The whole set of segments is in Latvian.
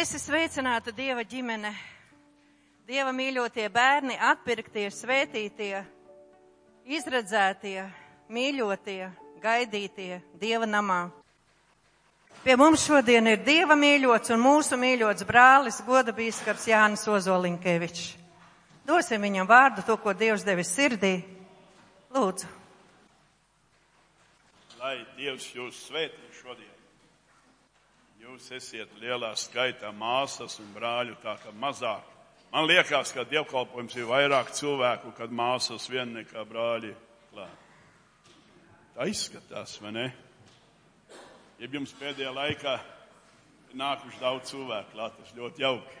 Es esmu sveicināta Dieva ģimene, Dieva mīļotie bērni, atpirktie, svētītie, izredzētie, mīļotie, gaidītie Dieva namā. Pie mums šodien ir Dieva mīļots un mūsu mīļots brālis, goda bīskaps Jānis Ozolinkevičs. Dosim viņam vārdu to, ko Dievs devis sirdī. Lūdzu. Lai Dievs jūs svētī šodien. Jūs esiet lielā skaitā māsas un brāļu, tā kā mazāk. Man liekas, ka dievkalpojums ir vairāk cilvēku, kad māsas vien nekā brāļi klāt. Tā izskatās, vai ne? Ja jums pēdējā laikā nākuši daudz cilvēku klāt, tas ļoti jauki.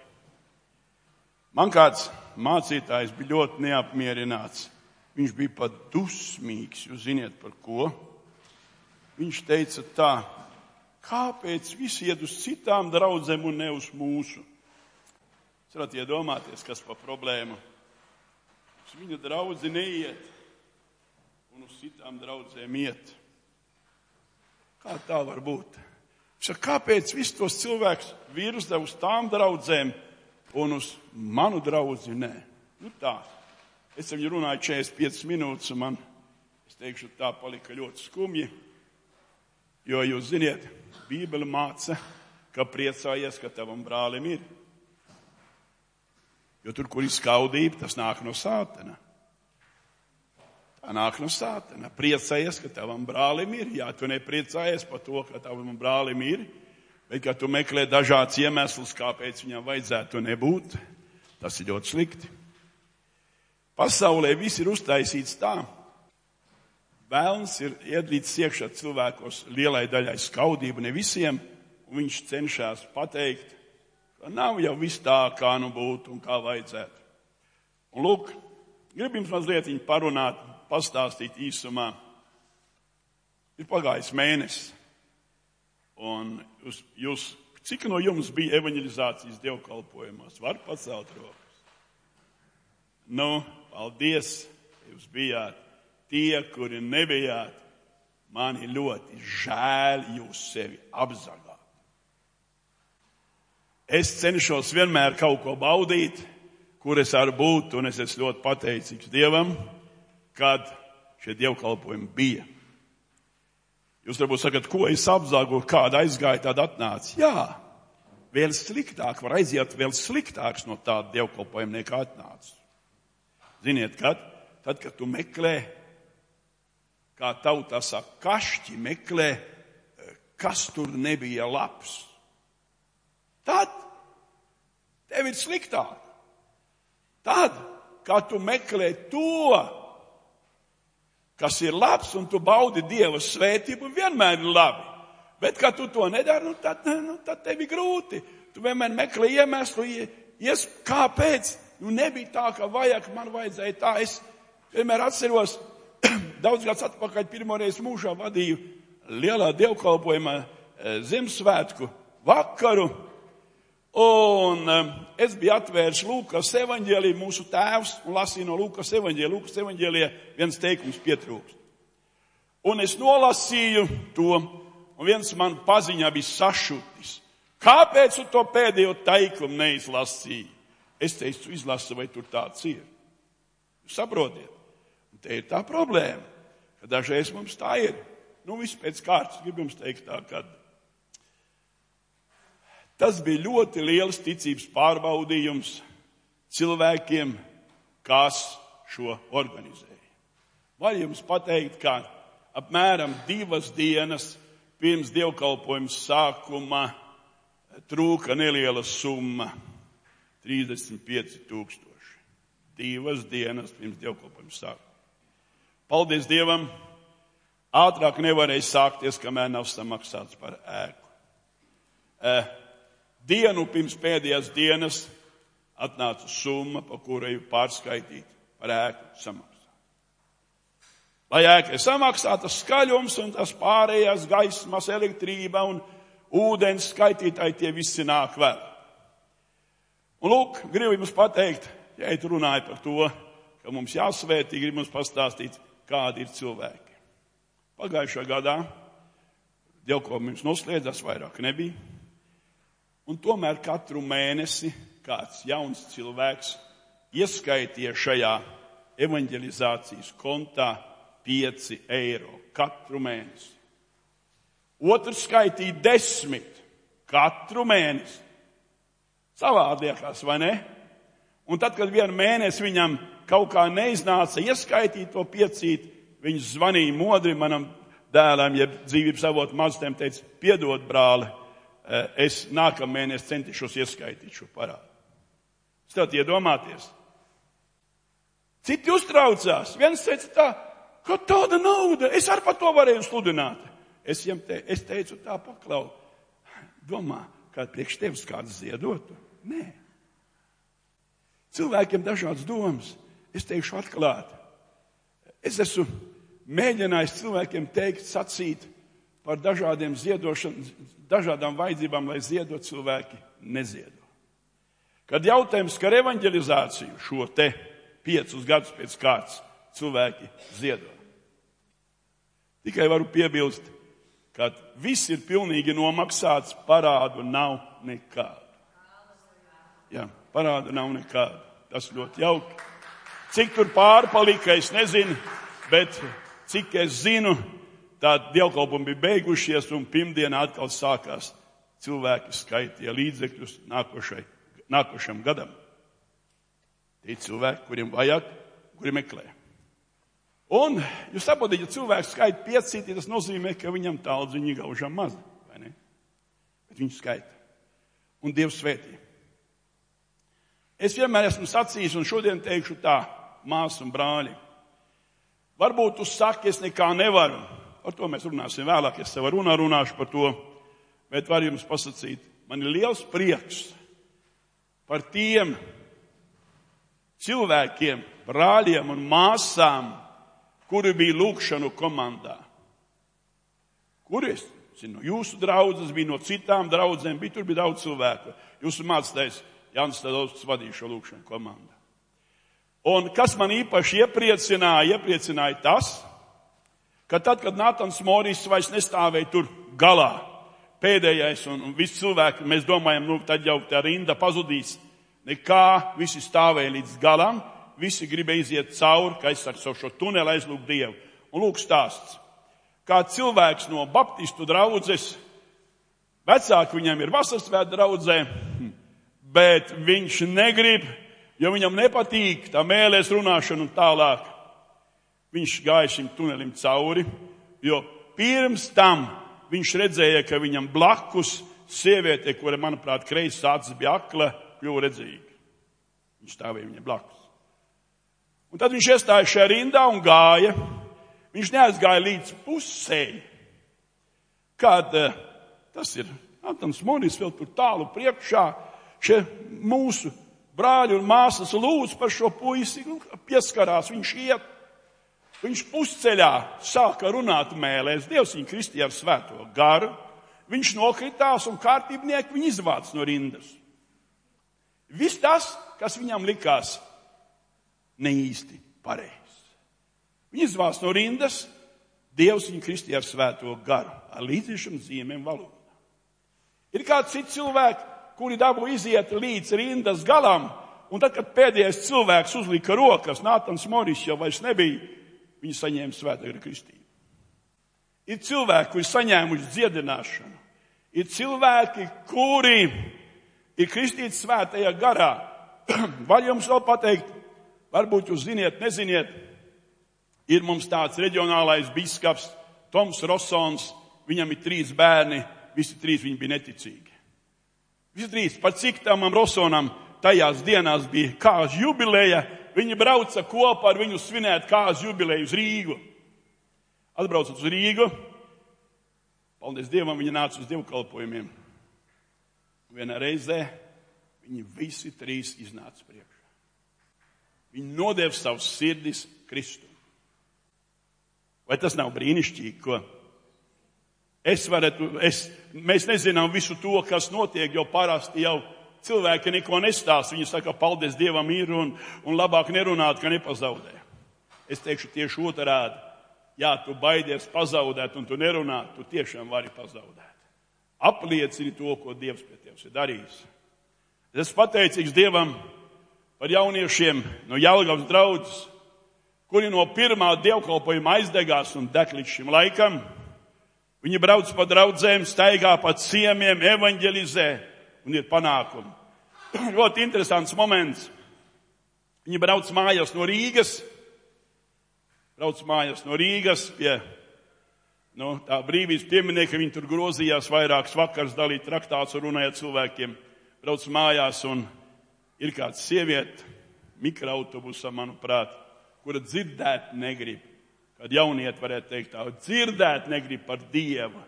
Man kāds mācītājs bija ļoti neapmierināts. Viņš bija pat dusmīgs, jūs ziniet par ko? Viņš teica tā, kāpēc visi iet uz citām draudzēm un ne uz mūsu? Jūs varat iedomāties, kas pa problēmu. Uz viņa draudzi neiet un uz citām draudzēm iet. Kā tā var būt? Saka, kāpēc visus tos cilvēkus virza uz tām draudzēm un uz manu draudzi nē? Nu tā. Es viņu runāju 45 minūtes, un man, es teikšu, tā palika ļoti skumji. Jo jūs ziniet, Bībele māca, ka priecājies, ka tavam brālim ir. Jo tur, kur ir skaudība, tas nāk no sātena. Tā nāk no sātena. Priecājies, ka tavam brālim ir. Jā, tu nepriecājies par to, ka tavam brālim ir, bet ka tu meklē dažādas iemeslus, kāpēc viņam vajadzētu nebūt. Tas ir ļoti slikti. Pasaulē viss ir uztaisīts tā. Vēlns ir iedlīts iekšā cilvēkos lielai daļai skaudību, ne visiem, un viņš cenšas pateikt, ka nav jau viss tā, kā nu būtu un kā vajadzētu. Un lūk, gribu jums mazliet parunāt, pastāstīt īsumā. Ir pagājis mēnesis, un jūs, jūs, cik no jums bija evanģelizācijas dievkalpojumos? Var pacelt rokas. Nu, paldies, jūs bijāt tie, kuri nebijāt, man ir ļoti žēl jūs sevi apzagāt. Es cenšos vienmēr kaut ko baudīt, kur es varu būt, un es esmu ļoti pateicīgs Dievam, kad šie dievkalpojumi bija. Jūs varbūt sakat, ko es apzagu, kāda aizgāja, tāda atnāca. Jā, vēl sliktāk var aiziet, vēl sliktāks no tāda dievkalpojuma nekā atnāca. Ziniet, kad? Tad, kad tu meklē kā tautā saka, kašķi meklē, kas tur nebija labs. Tad tev ir sliktāk. Tad, kad tu meklē to, kas ir labs, un tu baudi Dieva svētību, vienmēr ir labi. Bet, kad tu to nedari, nu, tad, nu, tad tev ir grūti. Tu vienmēr meklē iemeslu, ies, kāpēc. Nu, nebija tā, ka vajag, man vajadzēja tā. Es vienmēr atceros, daudz gadus atpakaļ pirmoreiz mūžā vadīju lielā dievkalpojumā eh, Ziemassvētku vakaru. Un um, es biju atvērs Lūkas evaņģēlī, mūsu tēvs, un lasīju no Lūkas evaņģēlī. Lūkas evaņģēlī viens teikums pietrūkst. Un es nolasīju to, un viens man paziņā bija sašutis. Kāpēc tu to pēdējo teikumu neizlasīji? Es teicu, izlasu, vai tur tāds ir. Jūs saprotiet? Te ir tā problēma, ka dažreiz mums tā ir. Nu, viss pēc kārtas, gribu jums teikt tā, ka tas bija ļoti liels ticības pārbaudījums cilvēkiem, kas šo organizēja. Var jums pateikt, ka apmēram divas dienas pirms dievkalpojuma sākuma trūka neliela summa - 35 tūkstoši. Divas dienas pirms dievkalpojuma sākuma. Paldies Dievam! Ātrāk nevarēja sākties, kamēr nav samaksāts par ēku. E, dienu pirms pēdējās dienas atnāca summa, pa kuru jau pārskaitīt par ēku samaksāt. Lai ēka ir samaksāta skaļums un tas pārējās gaismas, elektrība un ūdens skaitītāji tie visi nāk vēl. Un lūk, gribu jums pateikt, ja es runāju par to, ka mums jāsvētī, gribu jums pastāstīt, kādi ir cilvēki. Pagājušā gadā dievkalpojums noslēdzās, vairāk nebija. Un tomēr katru mēnesi kāds jauns cilvēks ieskaitīja šajā evanģelizācijas kontā 5 eiro katru mēnesi. Otrs skaitīja desmit katru mēnesi. Savādākās, vai ne? Un tad, kad vienu mēnesi viņam kaut kā neiznāca ieskaitīt to piecīt, viņš zvanīja modri manam dēlam, jeb dzīvības avotu maztēm, teica, piedod, brāli, eh, es nākamā mēnesī centīšos ieskaitīt šo parādu. Stāvat iedomāties. Citi uztraucās. Viens teica tā, ka tāda nauda, es ar par to varēju sludināt. Es te, es teicu tā paklau. Domā, kā priekš tevis kāds ziedotu? Nē. Cilvēkiem dažādas domas. Es teikšu atklāti. Es esmu mēģinājis cilvēkiem teikt, sacīt par dažādiem ziedošanas, dažādām vajadzībām, lai ziedot cilvēki neziedo. Kad jautājums skar evanģelizāciju šo te piecus gadus pēc kārtas cilvēki ziedo. Tikai varu piebilst, ka viss ir pilnīgi nomaksāts, parādu nav nekādu. Jā, parādu nav nekādu. Tas ļoti jauki. Cik tur pārpalika, es nezinu, bet cik es zinu, tā dievkalpumi bija beigušies un pirmdienā atkal sākās. Cilvēki skaitīja līdzekļus nākošai nākošam gadam. Tie cilvēki, kuriem vajag, kuri meklē. Un jūs saprotat, ja cilvēks skaita piecīti, tas nozīmē, ka viņam tāldziņa gaužām maz, vai ne? Bet viņš skaita. Un Dievs svētī. Es vienmēr esmu sacījis, un šodien teikšu tā, māsas un brāļi. Varbūt tu saki, es nekā nevaru. Par to mēs runāsim vēlāk, es savā runā runāšu par to. Bet varu jums pasakīt, man ir liels prieks, par tiem cilvēkiem, brāļiem un māsām, kuri bija lūkšanu komandā. Kuri es zinu, jūsu draudzes bija no citām draudzēm, bija tur bija daudz cilvēku. Jūsu mācītājs Jānis Tadovs vadīja šo lūkšanu komandu. Un kas man īpaši iepriecināja, iepriecināja tas, ka tad, kad Nātans Morijs vairs nestāvēja tur galā, pēdējais un, un visi cilvēki, mēs domājam, nu tad jau tā rinda pazudīs. Nekā, visi stāvēja līdz galam, visi gribēja iziet cauri, kā es saku, šo tuneli aizlūgt Dievu. Un lūk stāsts. Kā cilvēks no baptistu draudzes, vecāki viņam ir vasarsvēta draudzē, bet viņš negrib, jo viņam nepatīk tā mēlēs runāšana un tālāk. Viņš gāja šim tunelim cauri, jo pirms tam viņš redzēja, ka viņam blakus sieviete, kura, manuprāt, kreisas acis bija akla, kļuva redzīga. Viņš stāvēja viņam blakus. Un tad viņš iestāja šajā rindā un gāja. Viņš neaizgāja līdz pusē. Kad eh, tas ir Antons Monis vēl tur tālu priekšā, šie mūsu brāļi un māsas lūdz par šo puisi, pieskarās, viņš iet. Viņš pusceļā sāka runāt mēlēs, Dievs viņu kristīja ar svēto garu, viņš nokritās un kārtībnieki viņu izvāc no rindas. Viss tas, kas viņam likās neīsti pareizs. Viņi izvāc no rindas, Dievs viņu kristīja ar svēto garu, ar līdziešanu zīmēm valodā. Ir kādi citi cilvēki, kuri dabū iziet līdz rindas galam, un tad, kad pēdējais cilvēks uzlika rokas, Nātans Moris jau vairs nebija, viņi saņēma svētā kristību. Ir cilvēki, kuri saņēmuši dziedināšanu. Ir cilvēki, kuri ir kristīts svētajā garā. Vai jums vēl pateikt, varbūt jūs ziniet, neziniet, ir mums tāds reģionālais biskaps Toms Rosons, viņam ir trīs bērni, visi trīs viņi bija neticīgi. Visi trīs, pat cik tam Rosonam tajās dienās bija kāzu jubileja, viņi brauca kopā ar viņu svinēt kāzu jubileju uz Rīgu. Atbraucot uz Rīgu, paldies Dievam, viņi nāca uz dievkalpojumiem. Vienā reizē viņi visi trīs iznāca priekšā. Viņi nodeva savus sirdis Kristum. Vai tas nav brīnišķīgi, ko es varētu, es, mēs nezinām visu to, kas notiek, jo parasti jau cilvēki neko nestāsta. Viņi saka, paldies Dievam ir un, un labāk nerunāt, ka nepazaudē. Es teikšu tieši otrādi. Jā, tu baidies pazaudēt un tu nerunā, tu tiešām vari pazaudēt. apliecini to, ko Dievs pie tevis ir darījis. Es esmu pateicīgs Dievam par jauniešiem no Jālgavas draudzes, kuri no pirmā dievkalpojuma aizdegās un deg līdz šim laikam. Viņi brauc pa draudzēm, staigā pa ciemiem, evanģelizē un ir panākumi. Ļoti interesants moments. Viņi brauc mājās no Rīgas, brauc mājās no Rīgas pie nu, tā brīvības pieminieka. Viņi tur grozījās vairākas vakars, dalīt traktāts un runājot cilvēkiem. Brauc mājās un ir kāds sieviete mikroautobusā, manuprāt, kura dzirdēt negrib. Kad jauniet varētu teikt tā, dzirdēt negrib par Dievu.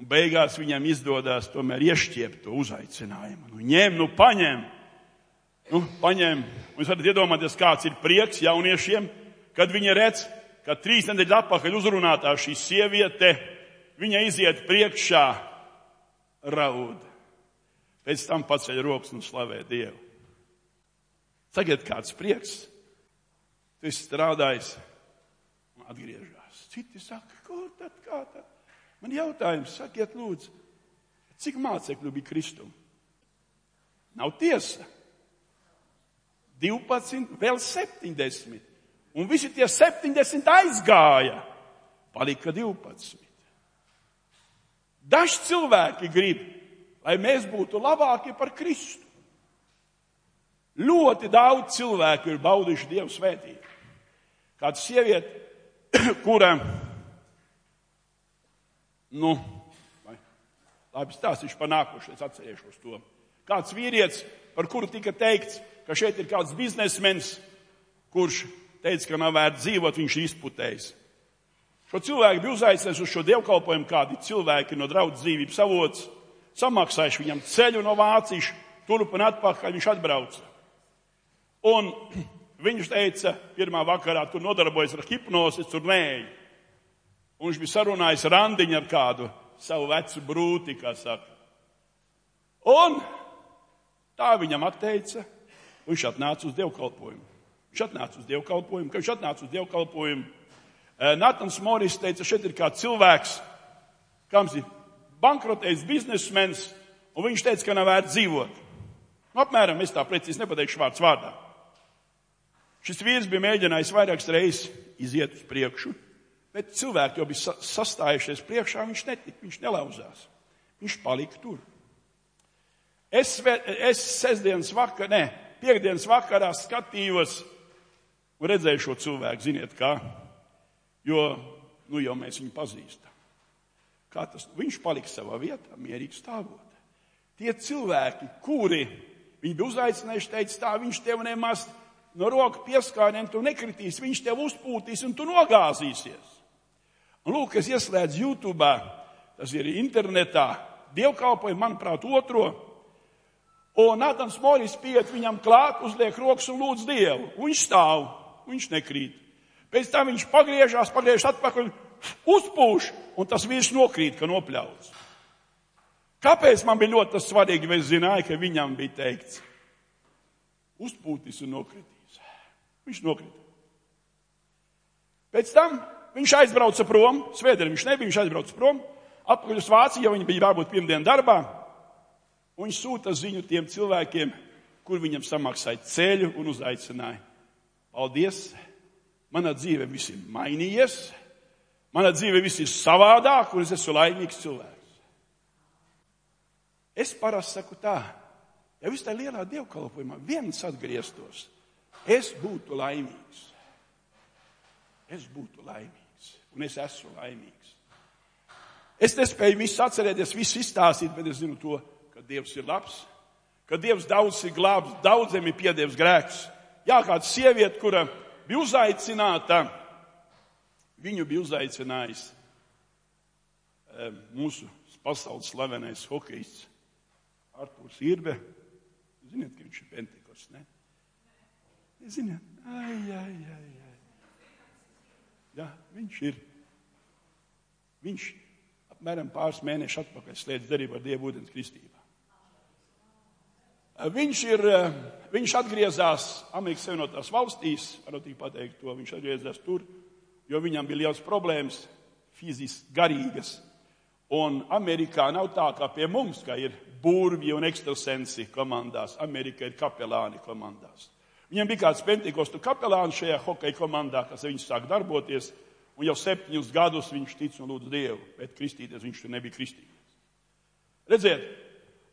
Un beigās viņam izdodas tomēr iešķiept to uzaicinājumu. Nu, ņem, nu, paņem. Nu, paņem. Un jūs varat iedomāties, kāds ir prieks jauniešiem, kad viņi redz, ka trīs nedēļas atpakaļ uzrunātā šī sieviete, viņa iziet priekšā raud. Pēc tam paceļ rokas un slavē Dievu. Tagad kāds prieks, tu esi strādājis atgriežas. Citi saka, kur tad, kā tad? Man jautājums, sakiet lūdzu, cik mācekļu bija Kristum? Nav tiesa. 12, vēl 70. Un visi tie 70 aizgāja. Palika 12. Daži cilvēki grib, lai mēs būtu labāki par Kristu. Ļoti daudz cilvēku ir baudījuši Dievu svētību. Kāda sieviete, kura, nu, vai, labi stāstīšu par nākošais, atcerēšos to. Kāds vīrietis, par kuru tika teikts, ka šeit ir kāds biznesmenis, kurš teica, ka nav vērts dzīvot, viņš ir izputējis. Šo cilvēku bija uzaicinājis uz šo dievkalpojumu kādi cilvēki no draudzes dzīvības avots, samaksājuši viņam ceļu no Vācijas, turp un atpakaļ viņš atbrauca. Un viņš teica, pirmā vakarā tur nodarbojas ar hipnozi, tur nēju. Un viņš bija sarunājis randiņu ar kādu savu vecu brūti, kā saka. Un tā viņam atteica, un viņš atnāca uz dievkalpojumu. Viņš atnāca uz dievkalpojumu, kad viņš atnāca uz dievkalpojumu. Eh, Natans Moris teica, šeit ir kāds cilvēks, kam ir bankrotējis biznesmenis, un viņš teica, ka nav vērts dzīvot. Nu, apmēram es tā precīzi nepateikšu vārds vārdā. Šis vīrs bija mēģinājis vairākas reizes iziet uz priekšu, bet cilvēki jau bija sastājušies priekšā, viņš netika, viņš nelauzās. Viņš palika tur. Es, es sestdienas vakarā, ne, piekdienas vakarā skatījos un redzēju šo cilvēku, ziniet kā, jo, nu jau mēs viņu pazīstam. Kā tas, viņš palika savā vietā, mierīgi stāvot. Tie cilvēki, kuri viņi bija uzaicinājuši, teica tā, viņš tev nemaz no roka pieskārieniem tu nekritīs, viņš tev uzpūtīs un tu nogāzīsies. Un lūk, es ieslēdzu YouTube, tas ir internetā, dievkalpoju, manuprāt, otro Un Natans Moris piet viņam klāt, uzliek rokas un lūdz Dievu. Viņš stāv, viņš nekrīt. Pēc tam viņš pagriežās, pagriežas atpakaļ, uzpūš, un tas vīrs nokrīt, ka nopļauts. Kāpēc man bija ļoti svarīgi, vai es zināju, ka viņam bija teikts, uzpūtis un nokritīs. Viņš nokrita. Pēc tam viņš aizbrauca prom, svētdien viņš nebija, viņš aizbrauca prom, atpakaļ uz Vāciju, jo viņi bija jābūt pirmdien darbā. Un viņš sūta ziņu tiem cilvēkiem, kur viņam samaksāja ceļu un uzaicināja. Paldies! Mana dzīve viss ir mainījies, mana dzīve viss ir savādāk, un es esmu laimīgs cilvēks. Es parasti saku tā, ja viss tā lielā dievkalpojumā viens atgrieztos, es būtu laimīgs. Es būtu laimīgs, un es esmu laimīgs. Es nespēju visu atcerēties, visu izstāstīt, bet es zinu to, ka Dievs ir labs, ka Dievs daudz ir glābs, daudziem ir piedievis grēks. Jā, kāda sieviete, kura bija uzaicināta, viņu bija uzaicinājis mūsu pasaules slavenais hokejists Artūrs Irbe. Ziniet, ka viņš ir pentekosts, ne? Ziniet, ai, ai, ai, ai. Jā, viņš ir. Viņš apmēram pāris mēnešus atpakaļ slēdz derību ar Dievu ūdens kristībā. Viņš, ir, viņš atgriezās Amerikas Savienotās valstīs, varu tik pateikt to, viņš atgriezās tur, jo viņam bija liels problēmas, fizisks, garīgas. Un Amerikā nav tā kā pie mums, ka ir burvji un ekstrasensi komandās. Amerikā ir kapelāni komandās. Viņam bija kāds pentikostu kapelāns šajā hokeja komandā, kas viņš sāk darboties, un jau septiņus gadus viņš tic un lūdz Dievu, bet kristīties viņš tur nebija kristīties. Redziet,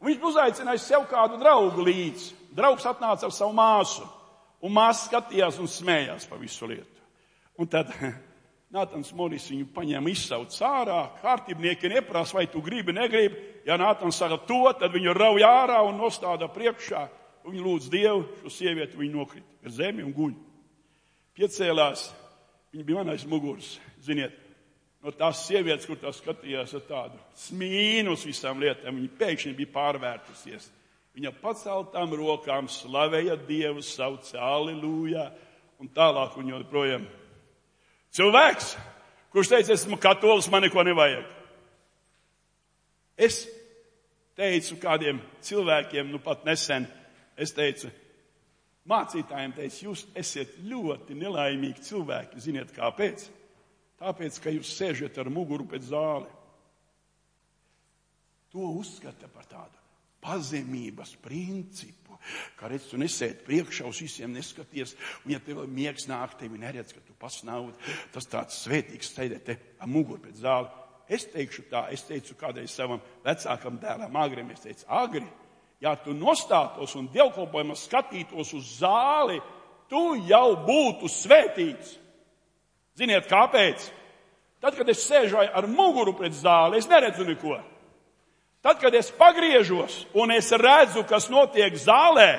viņš uzaicināja sev kādu draugu līdzi. Draugs atnāca ar savu māsu, un māsa skatījās un smējās pa visu lietu. Un tad Nātans Moris viņu paņēma izsauc ārā, kārtībnieki neprasa, vai tu gribi, negribi. Ja Nātans saka to, tad viņu rauj ārā un nostāda priekšā. Viņa lūdz Dievu, šo sievieti viņa nokrita ar zemi un guļ. Piecēlās, viņa bija man aiz muguras, ziniet, no tās sievietes, kur tā skatījās ar tādu smīnu uz visām lietām, viņa pēkšņi bija pārvērtusies. Viņa paceltām rokām slavēja Dievu, sauca Aleluja, un tālāk viņa joprojām Cilvēks, kurš teica, esmu katolis, man neko nevajag. Es teicu kādiem cilvēkiem, nu pat nesen, es teicu, mācītājiem teicu, jūs esat ļoti nelaimīgi cilvēki. Ziniet, kāpēc? Tāpēc, ka jūs sēžat ar muguru pēc zāli. To uzskata par tādu pazemības principu, ka redz, tu nesēdi priekšā uz visiem neskaties, un ja tev miegs nāk, tevi neredz, ka tu pats nav, tas tāds svētīgs sēdēt te ar muguru pēc zāli. Es teikšu tā, es teicu kādreiz savam vecākam dēlam, agrim, es teicu, agri, ja tu nostātos un dievkalpojumā skatītos uz zāli, tu jau būtu svētīts. Ziniet, kāpēc? Tad, kad es sēžu ar muguru pret zāli, es neredzu neko. Tad, kad es pagriežos un es redzu, kas notiek zālē,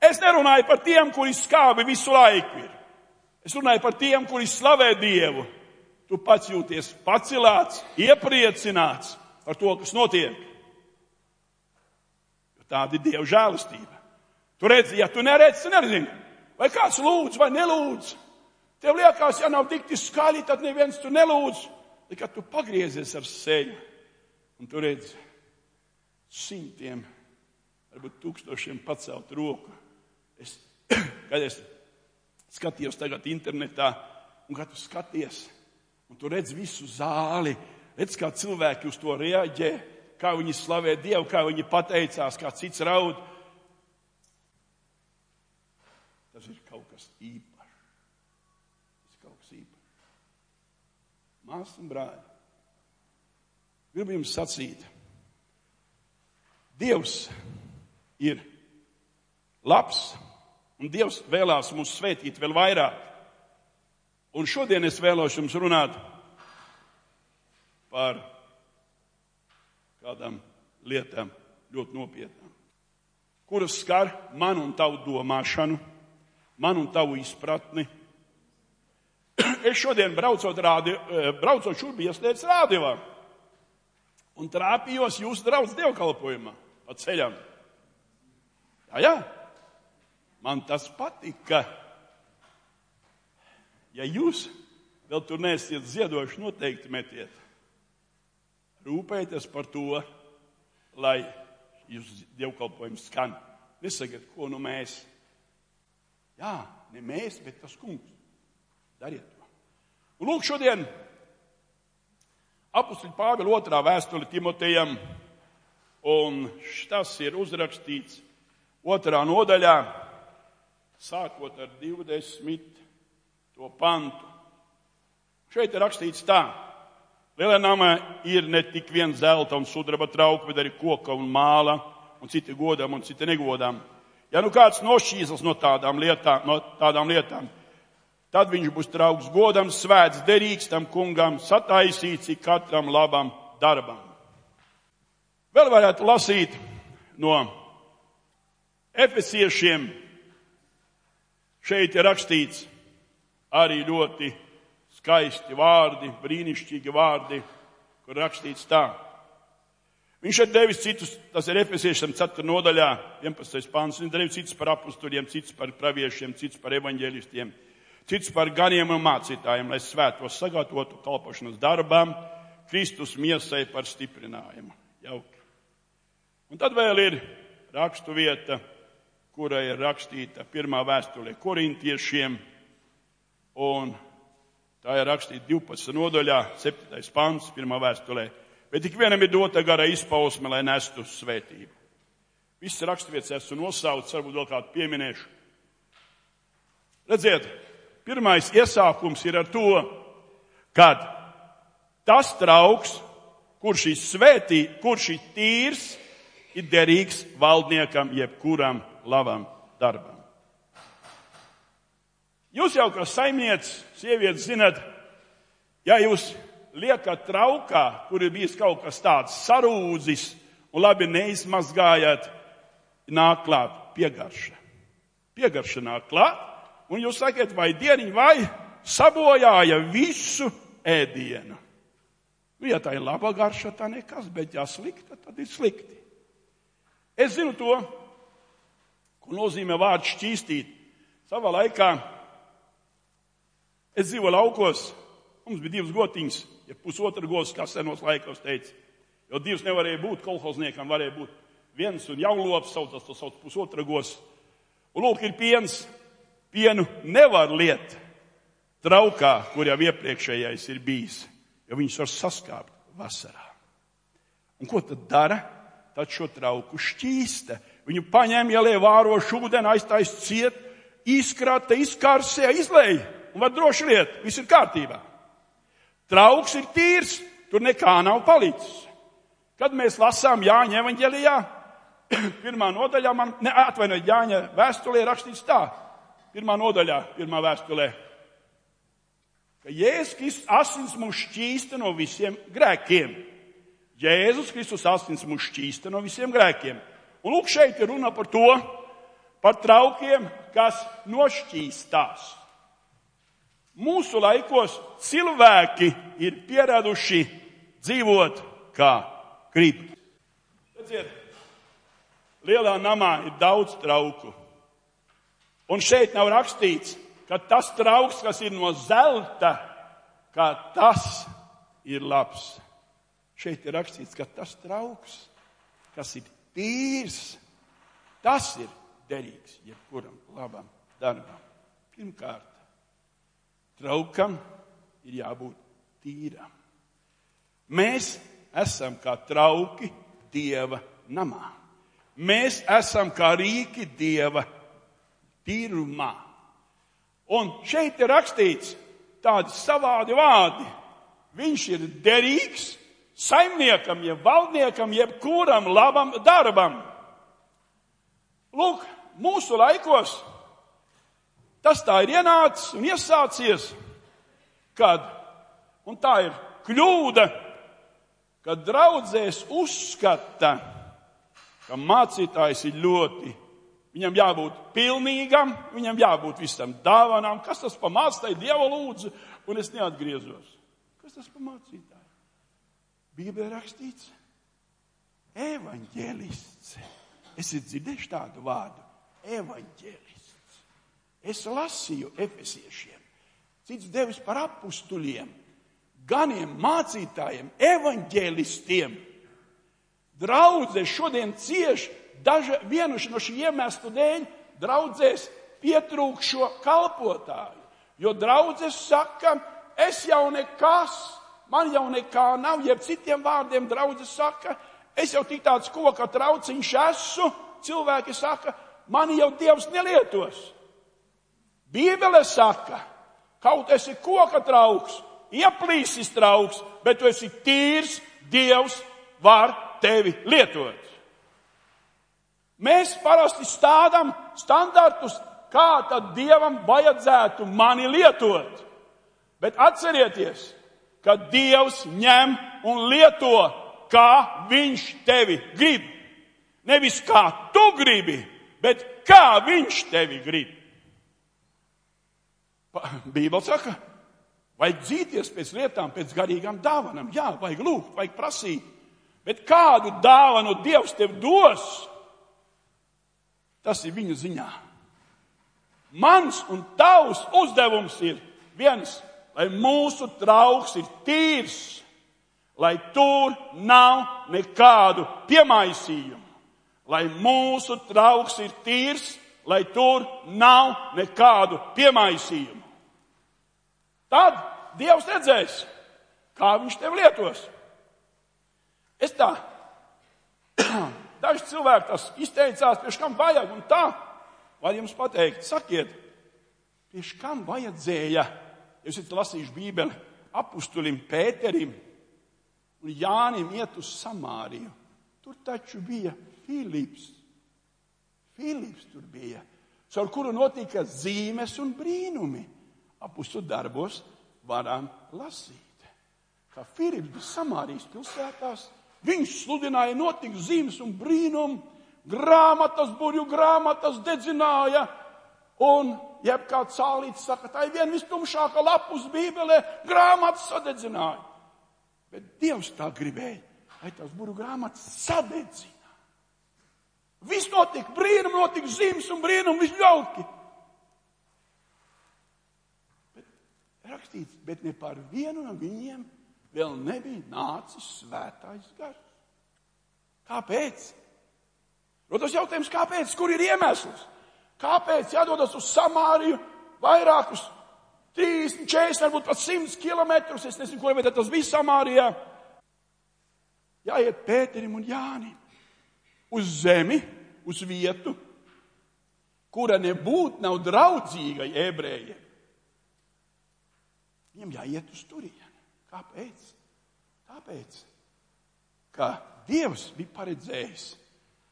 es nerunāju par tiem, kuri skābi visu laiku ir. Es runāju par tiem, kuri slavē Dievu. Tu pats jūties pacelāts, iepriecināts par to, kas notiek. Tāda ir Dieva žēlastība. Tu redzi, ja tu neredzi, nezini, vai kāds lūdz vai nelūdz. Tev liekas, ja nav tik skaļi, tad neviens tu nelūdz. Kad tu pagriezies ar seju un tu redzi, simtiem, varbūt tūkstošiem pacelt roku. Es, kad es skatījos tagad internetā, un kad tu skaties, un tu redz visu zāli, redz, kā cilvēki uz to reaģē, kā viņi slavē Dievu, kā viņi pateicās, kā cits raud. Tas ir kaut kas īpašs. Tas ir kaut kas īpašs. Māsas un brāļi, gribu jums sacīt, Dievs ir labs, un Dievs vēlās mūs svētīt vēl vairāk. Un šodien es vēlos jums runāt par kādām lietām ļoti nopietnām, kuras skar manu un tavu domāšanu, manu un tavu izpratni. Es šodien braucot, rādi, eh, braucot šurp iesniedz rādījumā un trāpījos jūsu draugs dievkalpojumā pa ceļam. Jā, jā, man tas patika. Ja jūs vēl tur nesiet ziedoši, noteikti metiet. Rūpējieties par to, lai jūsu dievkalpojums skan. Nesakiet, ko nu mēs. Jā, ne mēs, bet tas kungs. Dariet to. Un lūk, šodien apustīt Pāvila otrā vēstuli Timotejam Un tas ir uzrakstīts otrā nodaļā, sākot ar 20. pantu. Šeit ir rakstīts tā. Lielenamā ir ne tik vien zelta un sudraba trauka, bet arī koka un māla, un citi godam un citi negodam. Ja nu kāds nošķīsas no tādām lietām, no tādām lietām tad viņš būs trauks godam, svēts, derīgs tam kungam, sataisīts ik katram labam darbam. Vēl varētu lasīt no efesiešiem. Šeit ir rakstīts arī ļoti skaisti vārdi, brīnišķīgi vārdi, kur rakstīts tā. Viņš ir devis citus, tas ir efesiešiem 4. nodaļā, 11. pāns, viņš devis citus par apusturiem, citus par praviešiem, citus par evaņģēlistiem, citus par ganiem un mācītājiem, lai svētos sagatavotu kalpošanas darbām, Kristus miesai par stiprinājumu. Jauki. Un tad vēl ir rakstu vieta, kura ir rakstīta pirmā vēstulē korintiešiem, un tā ir rakstīta 12. nodaļā, 7. pants, pirmā vēstulē bet ik vienam ir dota gara izpausme, lai nestu svētību. Viss raksturvietas esmu nosaucis, varbūt vēl kādu pieminēšu. Redziet, pirmais iesākums ir ar to, kad tas trauks, kurš ir svētī, kurš ir tīrs, ir derīgs valdniekam jebkuram labam darbam. Jūs jau kā saimnieks, sievietes, zinat, ja jūs liekat traukā, kur ir bijis kaut kas tāds sarūdzis un labi neizmazgājat, nāk klāt piegarša. Piegarša nāk klāt, un jūs sakat, vai dieniņ, vai sabojāja visu ēdienu. Nu, ja tā ir laba garša, tā nekas, bet ja slikta, tad ir slikti. Es zinu to, ko nozīmē vārds šķīstīt. Savā laikā es dzīvoju laukos, mums bija divas gotiņas, ja pusotra gods, kā senos laikos teica. Jo divas nevarēja būt kolhozniekam, varēja būt viens un jaulops, saucas to sauc pusotra gods. Un lūk, ir piens. Pienu nevar liet traukā, kur jau iepriekšējais ir bijis, jo viņš var saskāpt vasarā. Un ko tad dara? Tad šo trauku šķīsta. Viņu paņem, ielie vārošu ūdeni, aiztais ciet, izkrata, izkarsē, izlēja un var droši liet. Viss ir kārtībā. Trauks ir tīrs, tur nekā nav palicis. Kad mēs lasām Jāņa evaņģelijā, pirmā nodaļā man, ne, atvainojiet, Jāņa vēstulē rakstīts tā. Pirmā nodaļā, pirmā vēstulē. Ka Jēzus Kristus asins mūs šķīsta no visiem grēkiem. Jēzus Kristus asins mūs šķīsta no visiem grēkiem. Un lūk, šeit ir runa par to, par traukiem, kas nošķīstās. Mūsu laikos cilvēki ir pieraduši dzīvot kā grib. Redziet, lielā namā ir daudz trauku. Un šeit nav rakstīts, ka tas trauks, kas ir no zelta, ka tas ir labs. Šeit ir rakstīts, ka tas trauks, kas ir tīrs, tas ir derīgs jebkuram labam darbam. Pirmkārt, traukam ir jābūt tīram. Mēs esam kā trauki dieva namā. Mēs esam kā rīki dieva tīrumā. Un šeit ir rakstīts tādi savādi vārdi. Viņš ir derīgs saimniekam, jeb valdniekam, jeb kuram labam darbam. Lūk, mūsu laikos tas tā ir ienācis un iesācies, kad, un tā ir kļūda, kad draudzēs uzskata, ka mācītājs ir ļoti, viņam jābūt pilnīgam, viņam jābūt visam dāvanām. Kas tas pa mācītāju? Dieva lūdzu, un es neatgriezos. Kas tas pa mācītāju? Bībelē rakstīts, evaņģēlists. Esat dzirdējuši tādu vārdu? Evaņģēlists. Es lasīju efesiešiem, cits devis par apustuļiem ganiem mācītājiem, evaņģēlistiem. Draudzē šodien cieš daža, vienu no šī iemeslu dēļ, draudzēs pietrūk šo kalpotāju. Jo draudzes saka, es jau nekas, man jau nekā nav, jeb citiem vārdiem draudzes saka, es jau tik tāds koka trauciņš esmu, cilvēki saka, mani jau Dievs nelietos. Bībele saka, kaut esi koka trauks, ieplīsis trauks, bet tu esi tīrs, Dievs var tevi lietot. Mēs parasti stādām standartus, kā tad Dievam vajadzētu mani lietot. Bet atcerieties, ka Dievs ņem un lieto, kā Viņš tevi grib. Nevis kā tu gribi, bet kā Viņš tevi grib. Bībeli saka, Vajag dzīties pēc lietām, pēc garīgām dāvanām. Jā, vajag lūgt, vajag prasīt. Bet kādu dāvanu Dievs tev dos, tas ir viņa ziņā. Mans un tavs uzdevums ir viens, lai mūsu trauks ir tīrs, lai tur nav nekādu piemaisījumu, lai mūsu trauks ir tīrs, lai tur nav nekādu piemaisījumu. Tad Dievs redzēs, kā viņš tev lietos. Es tā, daži cilvēki tas izteicās, priekš kam vajag un tā. Var jums pateikt, sakiet, priekš kam vajadzēja, ja jūs esat lasījuši Bībeli, apustulim Pēterim un Jānim iet uz Samāriju. Tur taču bija Filips. Filips tur bija, caur kuru notika zīmes un brīnumi. Apustu darbos varam lasīt, ka Filips bija Samārijas pilsētās Viņš sludināja notiks zīmes un brīnumu, grāmatas, burju grāmatas dedzināja. Un, jebkāds cālītis saka, tā ir viena vistumšākā lapus Bībelē, grāmatas sadedzināja. Bet Dievs tā gribēja, lai tās burju grāmatas sadedzina. Viss notika, brīnum notika, zīmes un brīnum, viss jauki. Rakstīts, bet ne par vienu no viņiem vēl nebija nācis svētais gars. Kāpēc? Rodas jautājums, kāpēc? Kur ir iemesls? Kāpēc jādodas uz Samāriju vairākus 30, 40, varbūt pat 100 kilometrus? Es nezinu, kur vietā tas bija Samārijā. Jāiet Pēterim un Jānim uz zemi, uz vietu, kura nebūtu nav draudzīga ebrejiem. Viņam jāiet uz turieni. Kāpēc? Tāpēc, ka Dievs bija paredzējis,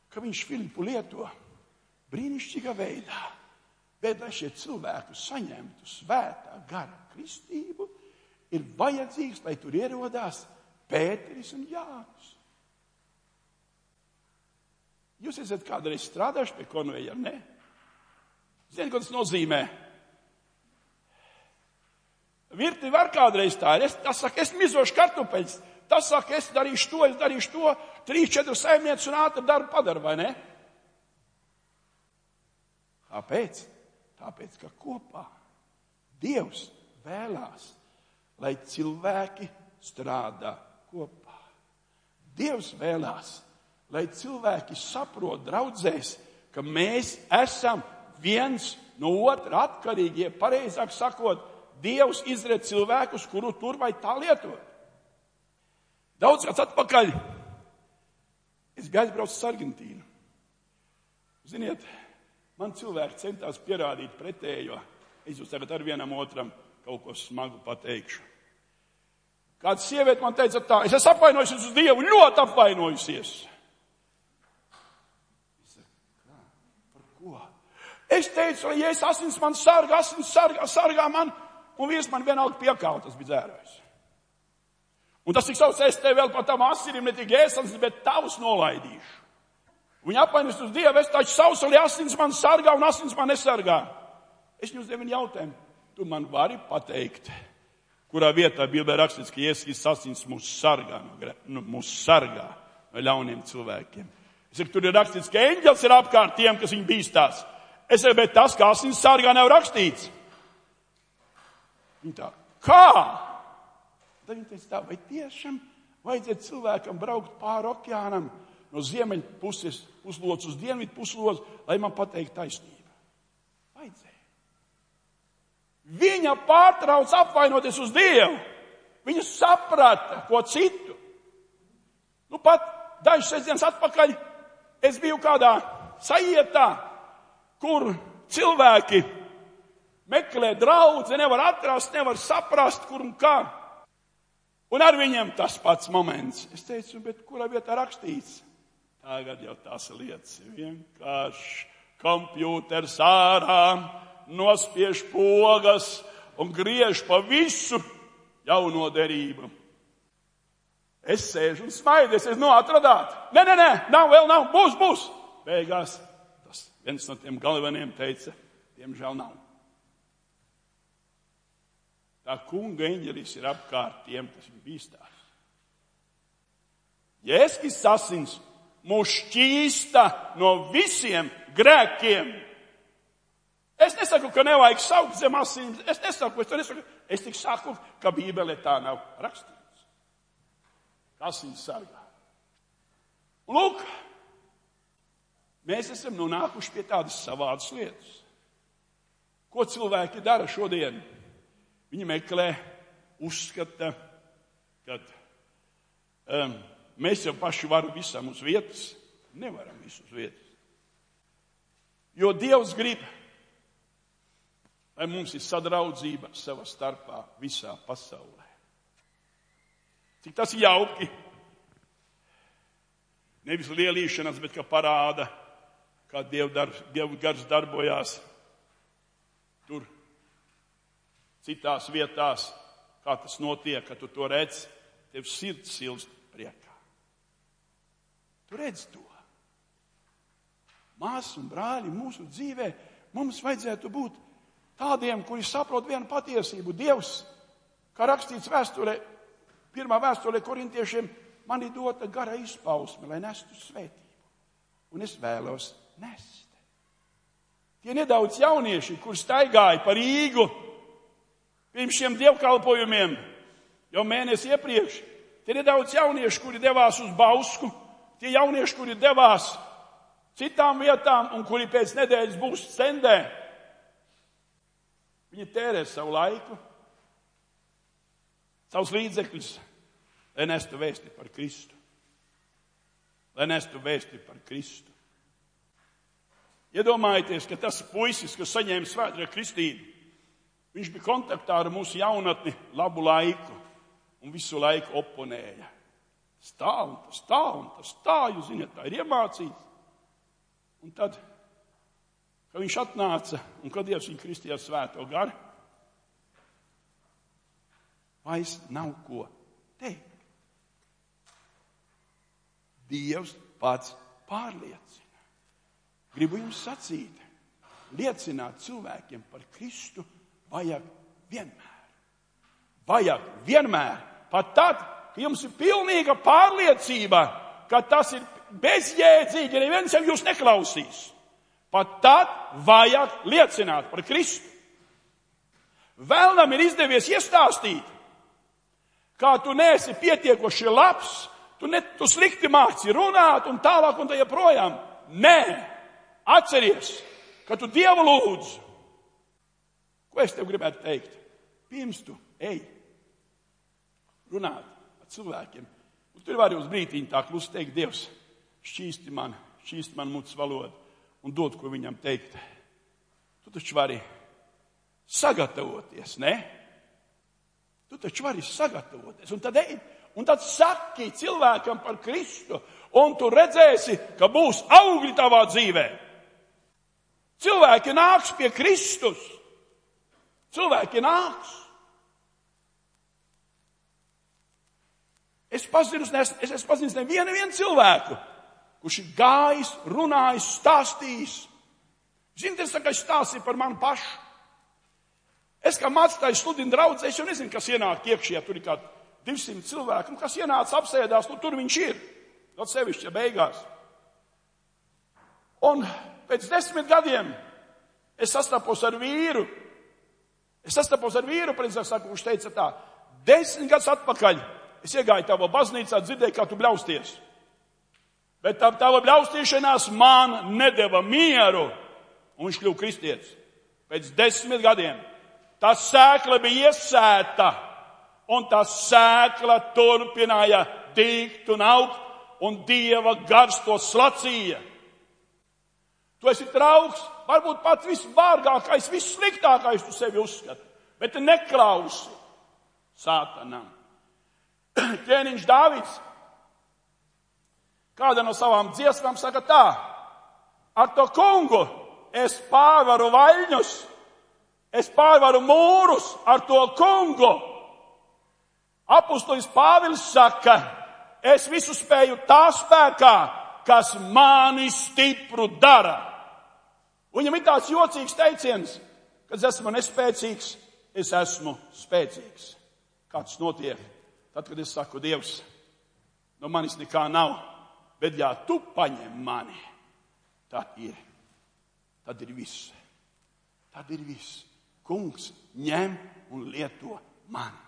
ka viņš Filipu lieto brīnišķīgā veidā, bet lai šie cilvēki saņemtu svētā gara kristību, ir vajadzīgs, lai tur ierodās Pēteris un Jānis. Jūs esat kādreiz strādājuši pie konveja, ne? Ziniet, ko tas nozīmē? Virti var kādreiz tā, es, tas saka, es mizošu kartupeļus, tas saka, es darīšu to, es darīšu to, trīs, četras saimnieces un ātri darbu padara, vai ne? Kāpēc? Tāpēc, ka kopā Dievs vēlās, lai cilvēki strādā kopā. Dievs vēlās, lai cilvēki saprot draudzēs, ka mēs esam viens no otra atkarīgi, ja pareizāk sakot, Dievs izred cilvēkus, kuru tur vai tā lietot. Daudz kāds atpakaļ. Es biju aizbraucis uz Argentīnu. Ziniet, man cilvēki centās pierādīt pretējo. Es jūs tagad ar vienam otram kaut ko smagu pateikšu. Kāda sieviete man teica tā, es esmu apvainojusies uz Dievu, ļoti apvainojusies. Es saku? Par ko? Es teicu, ja es asins man sargā, asins sargā, sargā man, un vīrs man vienalga piekāva, tas bija dzērājs. Un tas tik sauc, es te vēl par tām asinīm ne tikai ēsams, bet tavus nolaidīšu. Viņa apmainas uz Dievu, es taču sausulī asins man sargā un asins man nesargā. Es jums devu jautājumu, tu man vari pateikt, kurā vietā Bībelē rakstīts, ka Jēzus asins mūs sargā, nu, mūs sargā no ļauniem cilvēkiem. Es saku, tur ir rakstīts, ka eņģels ir apkārt tiem, kas viņu bīstās. Es saku, bet tas, kā asins sargā, nav rakstīts. Viņa tā, kā? Tad viņa teica, tā, vai tiešām vajadzētu cilvēkam braukt pāri okeānam no ziemeļu puses, puslodes uz dienvidu puslodes, lai man pateiktu taisnību? Vajadzēja. Viņa pārtrauc apvainoties uz Dievu. Viņa saprata ko citu. Nu, pat dažas sestdienas atpakaļ es biju kādā sajietā, kur cilvēki meklē draugu, nevar atrast, nevar saprast, kur un kā. Un ar viņiem tas pats moments. Es teicu, bet kurā vietā rakstīts? Tagad jau tās lietas ir vienkārši kompjūters ārā, nospiež pogas un griež pa visu jauno derību. Es sēžu un smaidu, es nu atradāt. Nē, nē, nē, nav, vēl nav, būs, būs. Beigās tas viens no tiem galvenajiem teica, diemžēl nav. Tā kunga eņģelis ir apkārt tiem, kas viņu bīstās. Jēzus asins mūs šķīsta no visiem grēkiem. Es nesaku, ka nevajag saukt zem asīm. Es nesaku, es nesaku. Es tik saku, ka Bībelē tā nav rakstīts. Asins sargā. Un lūk, mēs esam nonākuši pie tādas savādas lietas. Ko cilvēki dara šodien? Viņi meklē, uzskata, ka um, mēs jau paši varam visam uz vietas. Nevaram visu uz vietas. Jo Dievs grib, lai mums ir sadraudzība savā starpā visā pasaulē. Cik tas jauki! Nevis lielīšanas, bet kā parāda, kā Dieva, Dieva gars darbojās tur, citās vietās, kā tas notiek, kad tu to redz, tev sirds silst priekā. Tu redz to. Māsas un brāļi mūsu dzīvē mums vajadzētu būt tādiem, kuri saprot vienu patiesību. Dievs, kā rakstīts vēsturē, pirmā vēsturē korintiešiem, man ir dota gara izpausme, lai nestu svētību. Un es vēlos nest. Tie nedaudz jaunieši, kur staigāja pa Rīgu pirms šiem dievkalpojumiem, jau mēnesi iepriekš, tie nedaudz jaunieši, kuri devās uz Bausku, tie jaunieši, kuri devās citām vietām un kuri pēc nedēļas būs cendē. Viņi tērē savu laiku, savus līdzekļus, lai nestu vēsti par Kristu. Lai nestu vēsti par Kristu. Iedomājieties, ka tas puisis, kas saņēma svētā kristību, viņš bija kontaktā ar mūsu jaunatni labu laiku un visu laiku oponēja. Stāv un tas tā un tas tā, jūs zināt, tā ir iemācīts. Un tad, kad viņš atnāca un kad Dievs viņu kristījā svēto garu, vairs nav ko teikt. Dievs pats pārliecina. Gribu jums sacīt, liecināt cilvēkiem par Kristu vajag vienmēr. Vajag vienmēr. Pat tad, kad jums ir pilnīga pārliecība, ka tas ir bezjēdzīgi, neviens jau jūs neklausīs. Pat tad vajag liecināt par Kristu. Vēlnam ir izdevies iestāstīt, kā tu neesi pietiekoši labs, tu, ne, tu slikti māci runāt un tālāk un tā joprojām. Nē, atceries, ka tu Dievu lūdzu. Ko es tev gribētu teikt? Pirms tu ej runāt ar cilvēkiem, un tur var uz brītiņu tā klusi teikt, Dievs, šķīsti man, šķīsti man mutes valodu un dod, ko viņam teikt. Tu taču vari sagatavoties, ne? Tu taču vari sagatavoties. Un tad, ej, un tad saki cilvēkam par Kristu, un tu redzēsi, ka būs augļi tavā dzīvē. Cilvēki nāks pie Kristus. Cilvēki nāks. Es pazinu, es, es pazinis nevienu cilvēku, kurš ir gājis, runājis, stāstījis. Ziniet, es tikai stāstīju par mani pašu. Es kā mācītājs sludinu draudzē, es jau nezinu, kas ienāk iekšā, tur ir kā 200 cilvēku, un kas ienāca apsēdās, nu tur viņš ir. Ļoti sevišķi, ja beigās. Un pēc desmit gadiem es sastapos ar vīru. Es sastapos ar vīru, precīzāk sakot, kurš teica tā, desmit gadus atpakaļ es iegāju tavā baznīcā, dzirdēju, kā tu bļausties. Bet tā tava bļaustīšanās man nedeva mieru, un viņš kļuva kristietis. Pēc desmit gadiem tā sēkla bija iesēta, un tā sēkla turpināja dīgt un augt, un Dieva gars to slacīja. Tu esi trauks, varbūt pats visvārgākais, vissliktākais tu sevi uzskati, bet tu neklausi sātanam. Ķēniņš Dāvids Kāda no savām dziesmām saka tā, ar to kungu es pārvaru vaļņus, es pārvaru mūrus ar to kungu. Apustulis Pāvils saka, es visu spēju tā spēkā, kas mani stipru dara. Viņam ir tāds jocīgs teiciens, kad es esmu nespēcīgs, es esmu spēcīgs. Kāds notiek? Tad, kad es saku, Dievs, no manis nekā nav, Bet, ja tu paņem mani, tad ir, tad ir viss. Tad ir viss. Kungs ņem un lieto mani.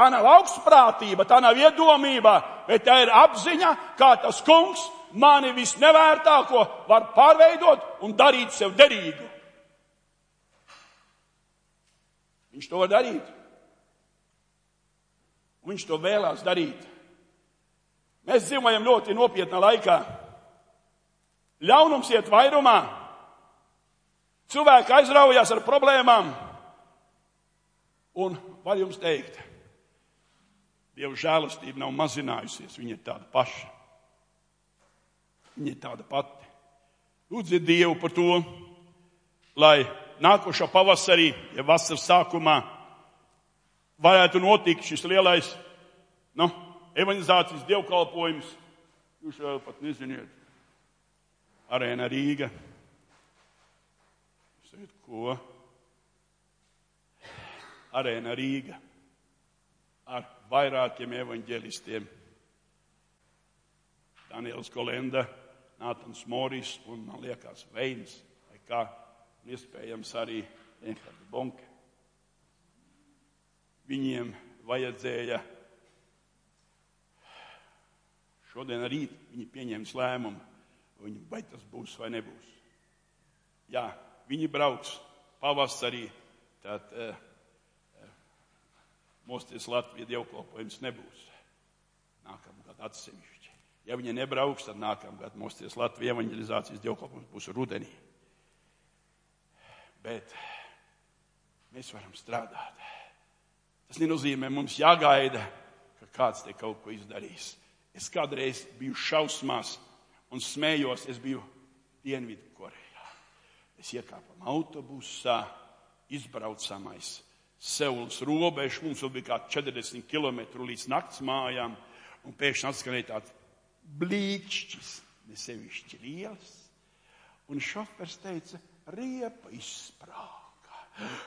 Tā nav augstprātība, tā nav iedomība, bet tā ir apziņa, kā tas kungs mani visnevērtāko var pārveidot un darīt sev derīgu. Viņš to var darīt. Viņš to vēlās darīt. Mēs dzīvojam ļoti nopietnā laikā. Ļaunums iet vairumā. Cilvēki aizraujās ar problēmām. Un var jums teikt, Dieva žēlastība nav mazinājusies, viņa ir tāda paša. Viņa ir tāda pati. Lūdziet Dievu par to, lai nākošā pavasarī, ja vasaras sākumā, varētu notikt šis lielais nu, evanģizācijas dievkalpojums. Jūs vēl pat neziniet. Arēna Rīga. Ziniet, ko? Arēna Rīga ar vairākiem evaņģēlistiem. Daniels Kolenda, Nātans Moris un, man liekas, Veins, vai kā, un iespējams arī Enhards Bonke. Viņiem vajadzēja šodien rīt viņi pieņems lēmumu, viņi, vai tas būs vai nebūs. Jā, viņi brauks pavasarī, tad uh, Mosties Latvija dievkalpojums nebūs. Nākamgad atsevišķi. Ja viņi nebrauks, tad nākamgad Mosties Latvija evanģelizācijas dievkalpojums būs rudenī. Bet mēs varam strādāt. Tas nenozīmē, mums jāgaida, ka kāds te kaut ko izdarīs. Es kādreiz biju šausmās un smējos, es biju Dienvidu Korejā. Es iekāpam autobusā, izbraucamais Seulas robežu, mums vēl bija kā 40 km līdz nakts mājām, un pēkšņi atskanēja tāds blīkšķis, nesevišķi liels, un šofers teica, riepa izsprāga.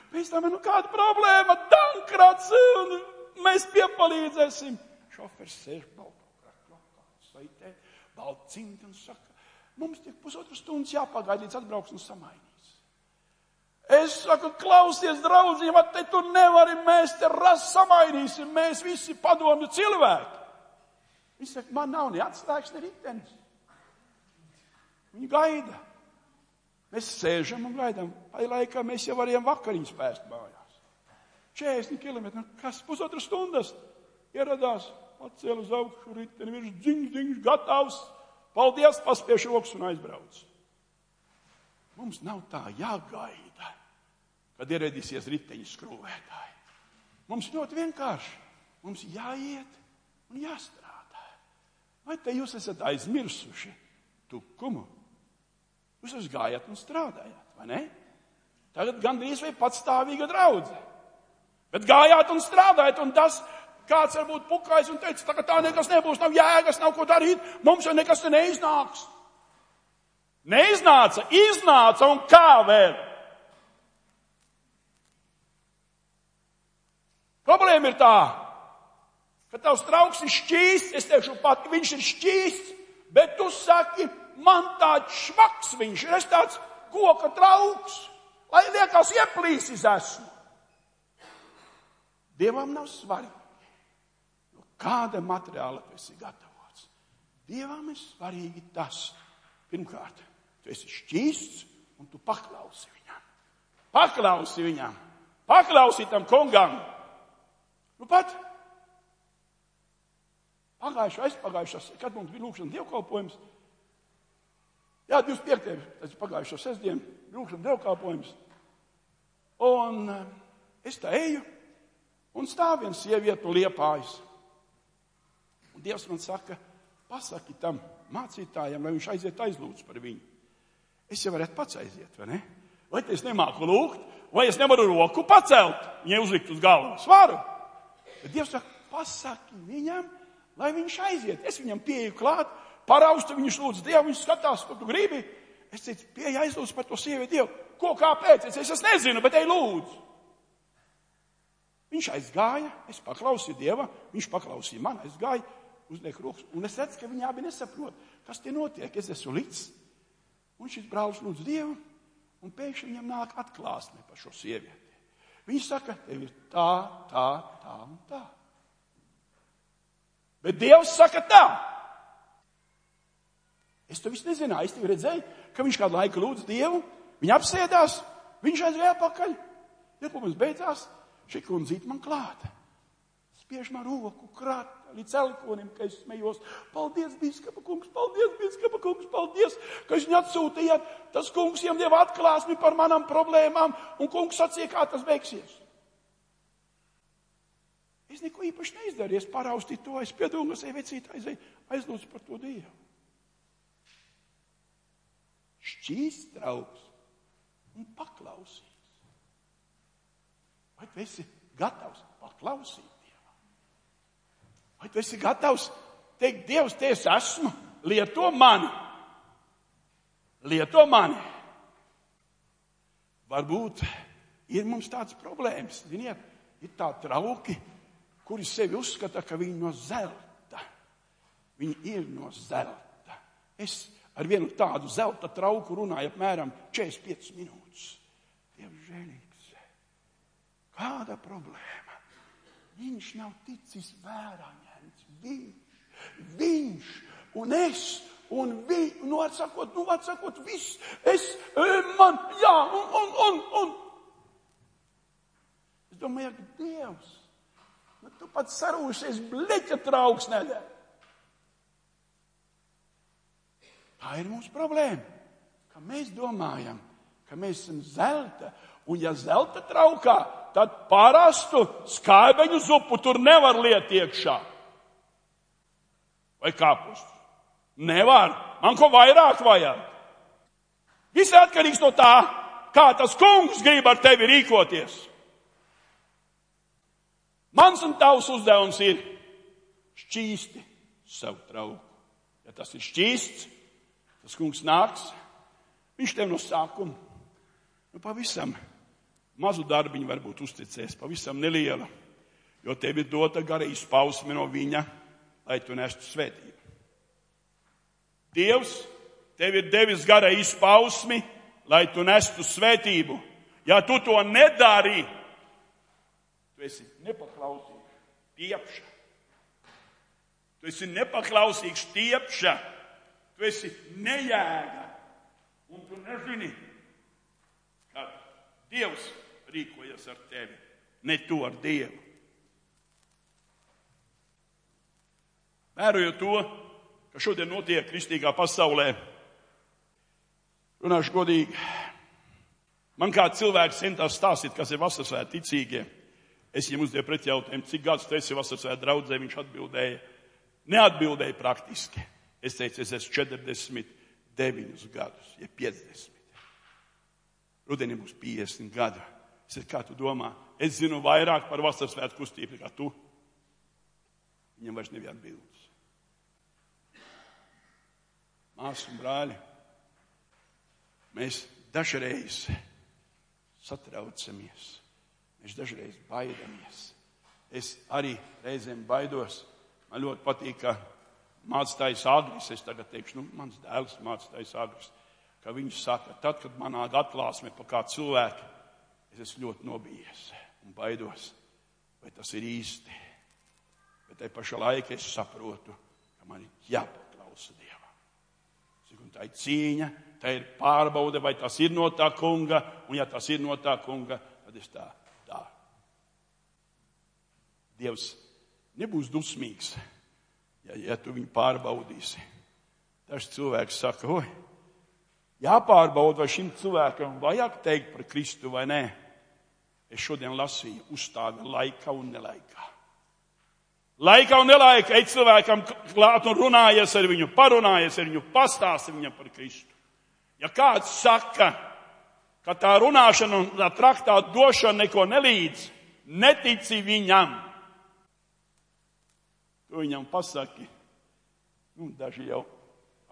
Pēc tam, nu kāda problēma, dankrats, un mēs piepalīdzēsim. Šofers sēž baltcimti un saka, mums tiek pusotru stundas jāpagaida līdz atbrauks un samainīt. Es saku, klausies, draudzīgi, vai te tu nevari, mēs te ras samainīsim, mēs visi padomju cilvēki. Viņš saka, man nav ne atslēgas, ne ritenis. Viņi gaida. Mēs sēžam un gaidām. Vai laikā mēs jau varējām vakariņu spēst mājās. 40 km, nu, kas pusotras stundas ieradās, atcēla uz augšu riteni, viņš dziņš, dziņš, gatavs. Paldies, paspiešu rokas un aizbrauc. Mums nav tā jāgaida, kad ieradīsies riteņu skrūvētāji. Mums ļoti vienkārši. Mums jāiet un jāstrādā. Vai te jūs esat aizmirsuši tukumu? Jūs gājat un strādājat, vai ne? Tagad gandrīz vai patstāvīga draudzene. Bet gājāt un strādājat, un tas kāds varbūt pukājis un teica, tā, tā nekas nebūs, nav jēgas, nav ko darīt, mums jau nekas te neiznāks. Neiznāca, iznāca un kā vēl? Problēma ir tā, ka tavs trauks ir šķīsts, es teikšu pat, viņš ir šķīsts, bet tu saki, man tāds švaks viņš ir, es tāds koka trauks, lai liekas ieplīsis esmu. Dievam nav svarīgi, no kāda materiāla tu esi gatavots. Dievam ir svarīgi tas, pirmkārt, Tu esi šķīsts un tu paklausi viņam. Paklausi viņam. Paklausi tam kungam. Nu pat pagājušā, aizpagājušās, kad mums bija lūkšana dievkalpojums. Jā, 25. tas ir pagājušo sestdienu, lūkšana dievkalpojums. Un eh, es tā eju un stāv viens sievietu liepājas. Un Dievs man saka, pasaki tam mācītājam, lai viņš aiziet aizlūdz par viņu. Es jau varētu pats aiziet, vai ne? Vai es nemāku lūgt, vai es nevaru roku pacelt, viņai uzlikt uz galvas. Varu. Bet Dievs saka, pasaki viņam, lai viņš aiziet. Es viņam pieeju klāt, paraustu viņš lūdz Dievu, viņš skatās, ko tu gribi. Es teicu, pieeja aizlūdz par to sievieti Dievu. Ko, kāpēc? Es, es nezinu, bet ej lūdzu. Viņš aizgāja, es paklausīju Dievu, viņš paklausīja man, aizgāja, uzliek rokas, un es redzu, ka viņi abi nesaprot, kas te notiek. Es esmu līdz Šis brālis lūdz Dievu, un pēkšņi viņam nāk atklāsme par šo sievieti. Viņš saka, tev ir tā, tā, tā un tā. Bet Dievs saka tā. Es to visu nezināju. Es tikai redzēju, ka viņš kādu laiku lūdz Dievu, viņa apsēdās, viņš aizgāja atpakaļ. Ja mums beidzās, šī kundzīt man klāta. Spiež man roku krata, līdz elkonim, ka es smējos. Paldies, biskapa kungs, paldies, biskapa kungs, paldies, ka jūs atsūtījāt. Tas kungs jums deva atklāsmi par manām problēmām, un kungs sacīja, kā tas beigsies. Es neko īpaši neizdarīju, es paraustīju to, es piedomāju, es vecīt aizēju, aizlūdzu par to Dievu. Šķīst draugs un paklausīgs. Vai tu esi gatavs paklausīt? Vai tu esi gatavs teikt, Dievs, te es esmu, lieto mani, lieto mani. Varbūt ir mums tāds problēmas, ziniet, ir tā trauki, kuri sevi uzskata, ka viņi no zelta. Viņi ir no zelta. Es ar vienu tādu zelta trauku runāju apmēram 45 minūtes. Dievs žēlīgs. Kāda problēma? Viņš nav ticis vērā ņemts. Viņš, un es. Un viņi, nu, atsakot, nu, atsakot, viss, es, man, jā, un, un, un, un. Es domāju, ka Dievs Nu, tu pats sarūšies bleķa trauks nedēļ. Tā ir mūsu problēma. Ka mēs domājam, ka mēs esam zelta, un ja zelta traukā, tad parastu skaibeņu zupu tur nevar liet iekšā. Vai kāpus? Nevar. Man ko vairāk vajag. Viss atkarīgs no tā, kā tas kungs grib ar tevi rīkoties. Mans un tavs uzdevums ir šķīsti savu trauku. Ja tas ir šķīsts, tas kungs nāks, viņš tev no sākuma nu, pavisam mazu darbiņu varbūt uzticēs, pavisam neliela, jo tev ir dota gara izpausme no viņa, lai tu nestu svētību. Dievs tev ir devis gara izpausmi, lai tu nestu svētību. Ja tu to nedari, Tu esi nepaklausīgs, tiepša. Tu esi nepaklausīgs, tiepša. Tu esi nejēga. Un tu nezini, kā Dievs rīkojas ar tevi, ne tu ar Dievu. Vērojot to, ka šodien notiek kristīgā pasaulē, runāšu godīgi. Man kā cilvēks centās stāstīt, kas ir vasarsvētki ticīgie. Es viņam uzdevu pretjautājumu, cik gadus tu esi vasaras draudzē, viņš atbildēja. Neatbildēja praktiski. Es teicu, es esmu 49 gadus, ja 50. Rudenī būs 50 gadu. Es teicu, kā tu domā? Es zinu vairāk par vasaras svētku kustību nekā tu. Viņam vairs nebija atbildes. Māsas un brāļi, mēs dažreiz satraucamies Mēs dažreiz baidamies. Es arī reizēm baidos. Man ļoti patīk, ka mācītājs Agris, es tagad teikšu, nu, mans dēls mācītājs Agris, ka viņš saka, tad, kad man nāk atklāsme par kādu cilvēku, es esmu ļoti nobijies un baidos, vai tas ir īsti. Bet tai pašā laikā es saprotu, ka man ir jāpaklausa tā ir cīņa, tā ir pārbaude, vai tas ir no tā kunga, un ja tas ir no tā kunga, tad es tā Dievs nebūs dusmīgs, ja, ja tu viņu pārbaudīsi. Dažs cilvēks saka, oi, jāpārbauda, vai šim cilvēkam vajag teikt par Kristu vai nē. Es šodien lasīju uzstāvi laikā un nelaikā. Laikā un nelaikā ej cilvēkam klāt un runājies ar viņu, parunājies ar viņu, pastāsti viņam par Kristu. Ja kāds saka, ka tā runāšana un tā traktāta došana neko nelīdz, netici viņam. Tu viņam pasaki, nu, daži jau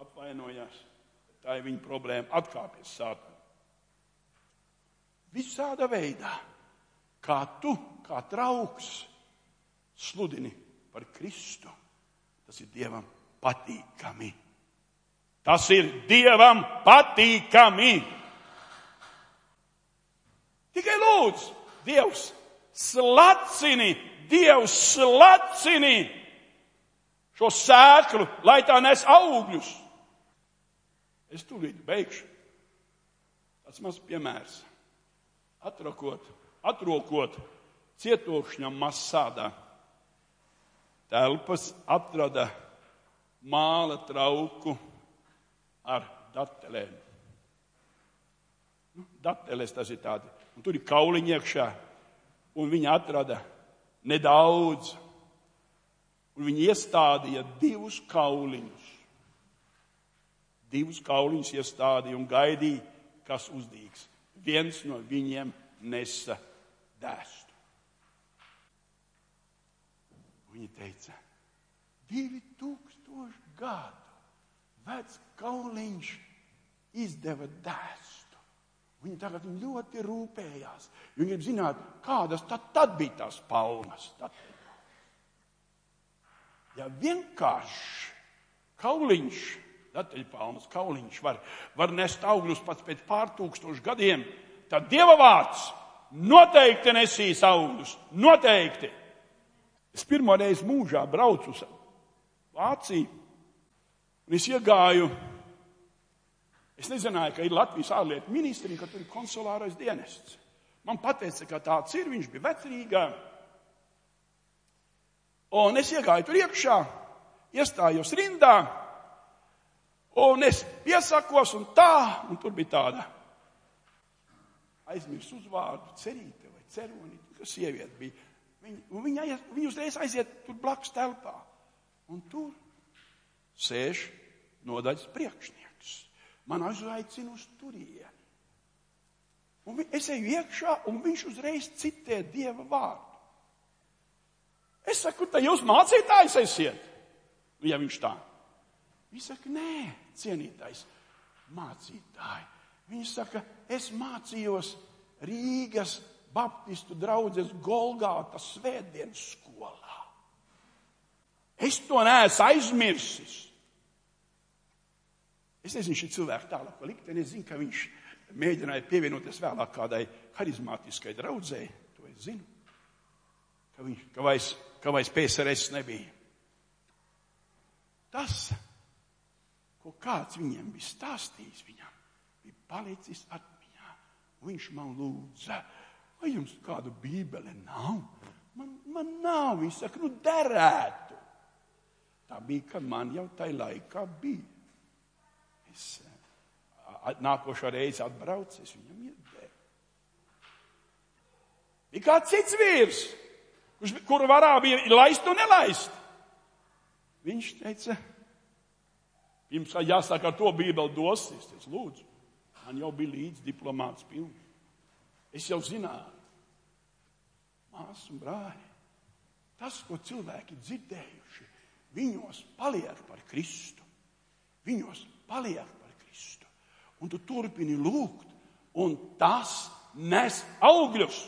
apvainojās, tā ir viņa problēma, atkāpjas sāpēm. Visāda veidā, kā tu, kā trauks, sludini par Kristu, tas ir Dievam patīkami. Tas ir Dievam patīkami. Tikai lūdzu, Dievs, slacini, Dievs, slacini šo sēklu, lai tā nes augļus. Es tūlīt beigšu. Tas maz piemērs. Atrokot, atrokot cietokšņam masādā. Telpas atrada māla trauku ar datelēm. Nu, datelēs tas ir tādi. Un tur ir kauliņi iekšā, un viņi atrada nedaudz. Un viņi iestādīja divus kauliņus. Divus kauliņus iestādīja un gaidīja, kas uzdīgs. Viens no viņiem nesa dēstu. Viņi teica, divi tūkstoši gadu vecs kauliņš izdeva dēstu. Viņi tagad ļoti rūpējās. Viņi grib zināt, kādas tad, tad bija tās palmas. Tad. Ja vienkārši kauliņš, datelpalmas kauliņš var, var nest augļus pats pēc pārtūkstošu gadiem, tad Dieva vārds noteikti nesīs augļus. Noteikti. Es pirmo reizi mūžā braucu uz Vāciju, un es iegāju. Es nezināju, ka ir Latvijas ārlietu ministri un ka tur ir konsulārais dienests. Man teica, ka tāds ir. Viņš bija vecrīgā. Un es iegāju tur iekšā, iestājos rindā, un es piesakos, un tā, un tur bija tāda aizmirst uzvārdu, cerīte vai ceronīte, kas sieviete bija. Viņa, viņa, aiz, viņa uzreiz aiziet tur blakus telpā. Un tur sēž nodaļas priekšnieks. Man aizvaicina uz turieni. Un es eju iekšā, un viņš uzreiz citē Dieva vārdu. Es saku, tā jūs mācītājs esiet? Nu, ja viņš tā. Viņš saka, nē, cienītais mācītāji. Viņš saka, es mācījos Rīgas Baptistu draudzes Golgāta svētdienas skolā. Es to neesmu aizmirsis. Es nezinu, šī cilvēka tālāk likteni. Es zinu, ka viņš mēģināja pievienoties vēlāk kādai harizmātiskai draudzēji. To es zinu. Ka, viņš, ka, vairs, ka vairs PSRS nebija. Tas, ko kāds viņiem bija stāstījis, viņam bija palicis atmiņā. Viņš man lūdza, vai jums kādu bībeli nav? Man, man nav, viņš saka, nu derētu. Tā bija, kad man jau tajā laikā bija. Es nākošo reizi atbraucu, es viņam iedēju. Bija kāds cits vīrs, kurš, kuru varā bija laist un nelaist. Viņš teica, jums jāsāk ar to bībeli dosis. Es lūdzu, man jau bija līdz diplomāts pilns. Es jau zināju, māsas un brāļi, tas, ko cilvēki dzirdējuši, viņos paliek par Kristu. Viņos paliek par Kristu. Un tu turpini lūgt, un tas nes augļus.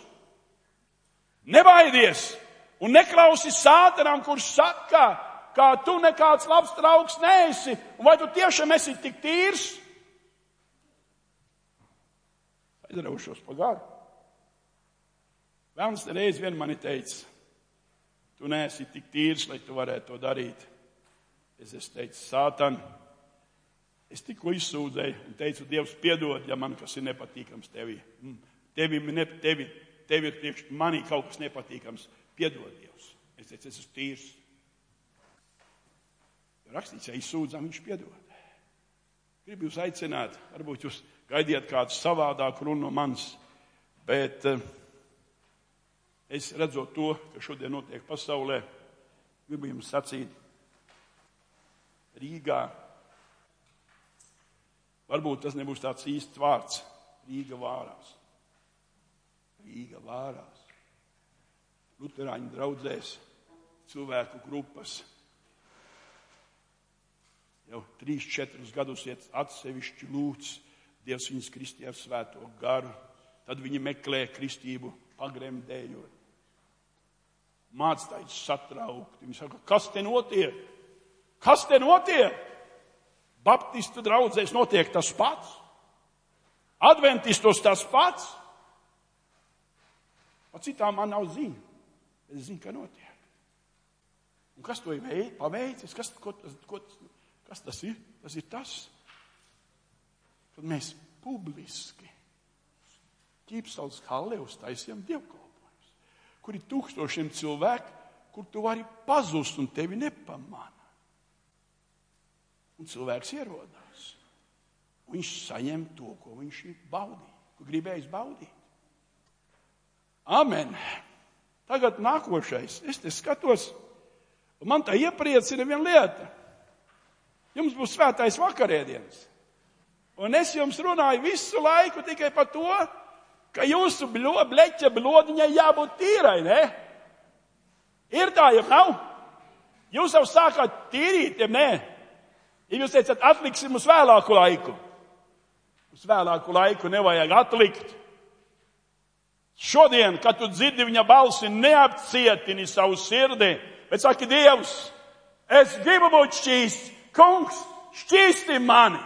Nebaidies un neklausi sātanam, kurš saka, ka tu nekāds labs draugs neesi, un vai tu tiešām esi tik tīrs? Aizraušos pa garu. Vēlams reiz vien mani teica, tu neesi tik tīrs, lai tu varētu to darīt. Es esmu teicis, sātan, es tikko izsūdzēju un teicu, Dievs, piedod, ja man kas ir nepatīkams tevī. Mm, tevi, ne, tevi, tevi ir priekš manī kaut kas nepatīkams. Piedod, Dievs. Es teicu, es esmu tīrs. Rakstīts, ja izsūdzam, viņš piedod. Gribu jūs aicināt, varbūt jūs gaidiet kādu savādāku runu no manis, bet uh, es redzot to, kas šodien notiek pasaulē, gribu jums sacīt, Rīgā. Varbūt tas nebūs tāds īsts vārds. Rīga vārās. Rīga vārās. Luterāņu draudzēs cilvēku grupas jau trīs, četrus gadus iet atsevišķi lūdz Dievs viņas kristī ar svēto garu. Tad viņi meklē kristību pagremdējot. Mācītājs satraukti. Viņi saka, kas te notiek? Kas te notiek? Baptistu draudzēs notiek tas pats. Adventistos tas pats. Pa citām man nav ziņa. Es zinu, ka notiek. Un kas to ir paveicis? Kas, ko, ko, kas tas ir? Tas ir tas, kad mēs publiski ķīpsals hallē uztaisījām dievkalpojumus, kur ir tūkstošiem cilvēku, kur tu vari pazust un tevi nepamana. Un cilvēks ierodās. Viņš saņem to, ko viņš ir baudījis, ko gribējis baudīt. Amen. Tagad nākošais. Es te skatos, un man tā iepriecina viena lieta. Jums būs svētais vakarēdienas. Un es jums runāju visu laiku tikai par to, ka jūsu bļo, bleķa blodiņai jābūt tīrai, ne? Ir tā, ja nav? Jūs jau sākāt tīrīt, ja nē? Ja jūs teicat, atliksim uz vēlāku laiku. Uz vēlāku laiku nevajag atlikt. Šodien, kad tu dzirdi viņa balsi, neapcietini savu sirdi, bet saki, Dievs, es gribu būt šķīsts, kungs, šķīsti mani.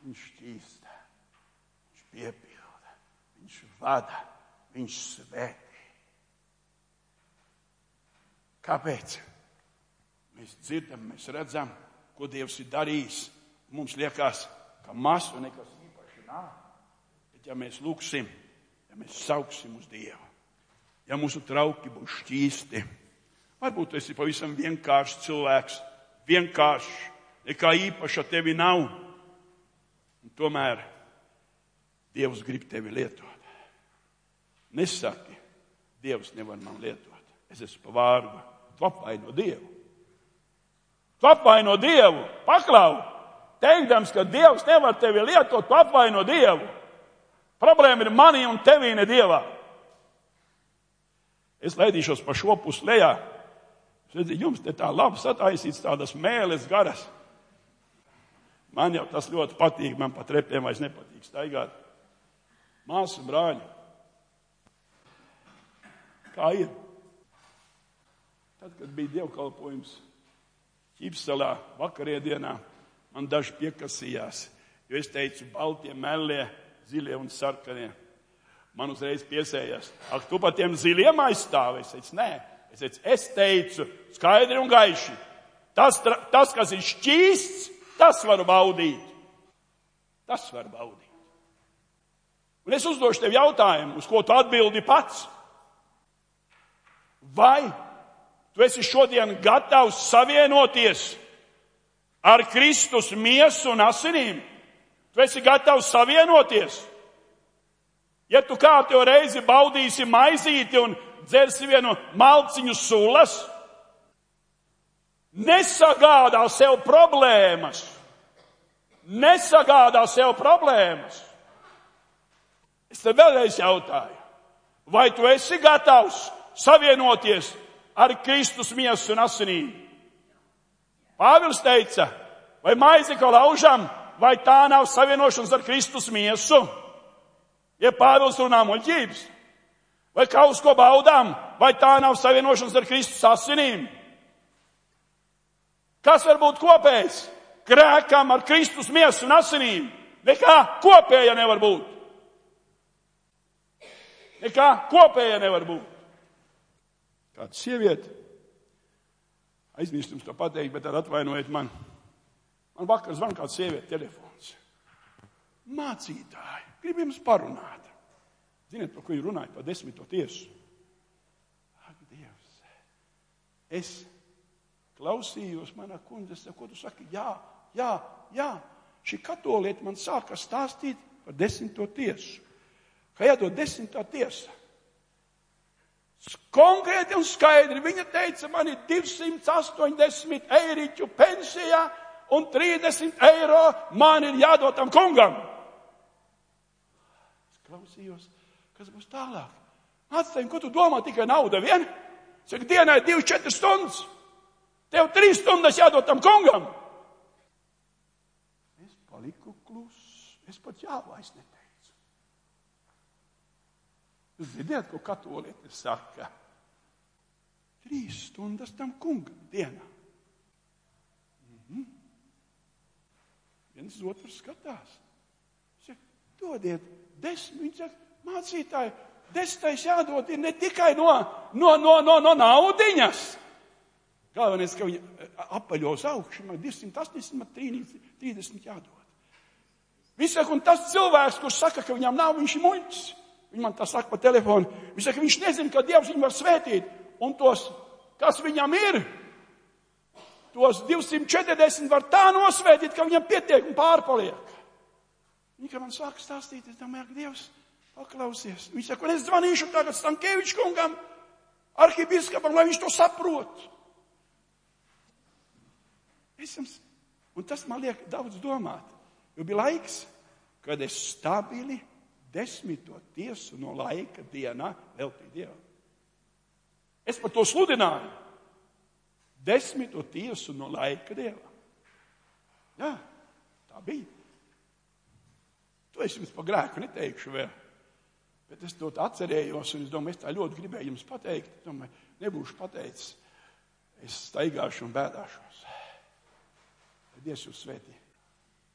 Viņš šķīsta, viņš piepilda, viņš vada, viņš svētī. Kāpēc? Mēs dzirdam, mēs redzam, ko Dievs ir darījis. Mums liekas, ka maz un nekas īpaši nav. Bet ja mēs lūgsim, ja mēs sauksim uz Dievu, ja mūsu trauki būs šķīsti, varbūt tu esi pavisam vienkāršs cilvēks, vienkāršs, nekā īpaša tevi nav. Un tomēr Dievs grib tevi lietot. Nesaki, Dievs nevar man lietot. Es esmu pavārgu. Tu apvaino Dievu. Tu apvaino Dievu. Paklau! Teikdams, ka Dievs nevar tevi lietot, tu apvaino Dievu. Problēma ir manī un tevī, ne Dievā. Es laidīšos pa šo pusi lejā. Jums te tā labi sataisīts tādas mēles garas. Man jau tas ļoti patīk, man pat repiem vairs nepatīk staigāt. Māsu brāļi. Kā ir? Tad, kad bija dievkalpojums Ķipselā vakarēdienā, man daži piekasījās, jo es teicu, baltie, melie, zilie un sarkanie. Man uzreiz piesējās, ak, tu par tiem ziliem aizstāvi? Es nē, es teicu, es teicu skaidri un gaiši. Tas, tas kas ir šķīsts, tas var baudīt. Tas var baudīt. Un es uzdošu tev jautājumu, uz ko tu atbildi pats. Vai tu esi šodien gatavs savienoties ar Kristus miesu un asinīm? Tu esi gatavs savienoties? Ja tu kārtējo reizi baudīsi maizīti un dzersi vienu malciņu sulas, nesagādā sev problēmas. Nesagādā sev problēmas. Es te vēlreiz jautāju, vai tu esi gatavs savienoties ar Kristus miesu un asinīm? Pāvils teica, vai maizi, ko laužam, vai tā nav savienošanās ar Kristus miesu? Ja Pāvils runā muļķības, vai kaut ko baudām, vai tā nav savienošanās ar Kristus asinīm? Kas var būt kopējs? Grēkam ar Kristus miesu un asinīm. Nekā kopēja nevar būt. Nekā kopēja nevar būt. Kāda sieviete, aizmirst jums to pateikt, bet tad atvainojiet man. Man vakar zvan kāds sieviete telefons. Mācītāji, grib jums parunāt. Ziniet, par ko jūs runājat, par desmito tiesu? Ak, Dievs, es klausījos, manā kundze, ko tu saki? Jā, jā, jā. Šī katolieta man sāka stāstīt par desmito tiesu. Kā jādod desmitā tiesa? Konkrēti un skaidri viņa teica, man ir 280 eiriķu pensija un 30 eiro man ir jādod tam kungam. Es klausījos, kas būs tālāk. Atstājumi, ko tu domā, tikai nauda vien? Saka, dienai 24 stundas. Tev 3 stundas jādod tam kungam. Es paliku kluss. Es pat jā vairs neteicu. Ziniet, ko katolieti saka? Trīs stundas tam kungam dienā. -hmm. Viens otrs skatās. Saka, dodiet desmit. Viņš saka, mācītāji, desmitais jādod ir ne tikai no, no, no, no, no naudiņas. Galvenais, ka viņi apaļo uz augšu, man 280, 30 jādod. Viņš saka, un tas cilvēks, kurš saka, ka viņam nav, viņš ir muļķis. Viņš man tā saka pa telefonu. Viņš saka, viņš nezina, ka Dievs viņu var svētīt. un tos, kas viņam ir, tos 240 var tā nosvētīt, ka viņam pietiek un pārpaliek. Viņa man saka stāstīt, es domāju, ka Dievs paklausies. Viņš saka, un es zvanīšu tagad Stankievičs kungam, arhibiskapam, lai viņš to saprot. Es jums, un tas man liek daudz domāt, jo bija laiks, kad es stabili desmito tiesu no laika dienā veltīju Dievam. Es par to sludināju. Desmito tiesu no laika Dievam. Jā, tā bija. To es jums par grēku neteikšu vēl. Bet es to atcerējos, un es domāju, es tā ļoti gribēju jums pateikt. Es domāju, nebūšu pateicis. Es staigāšu un bēdāšos. Dievs jūs svētī.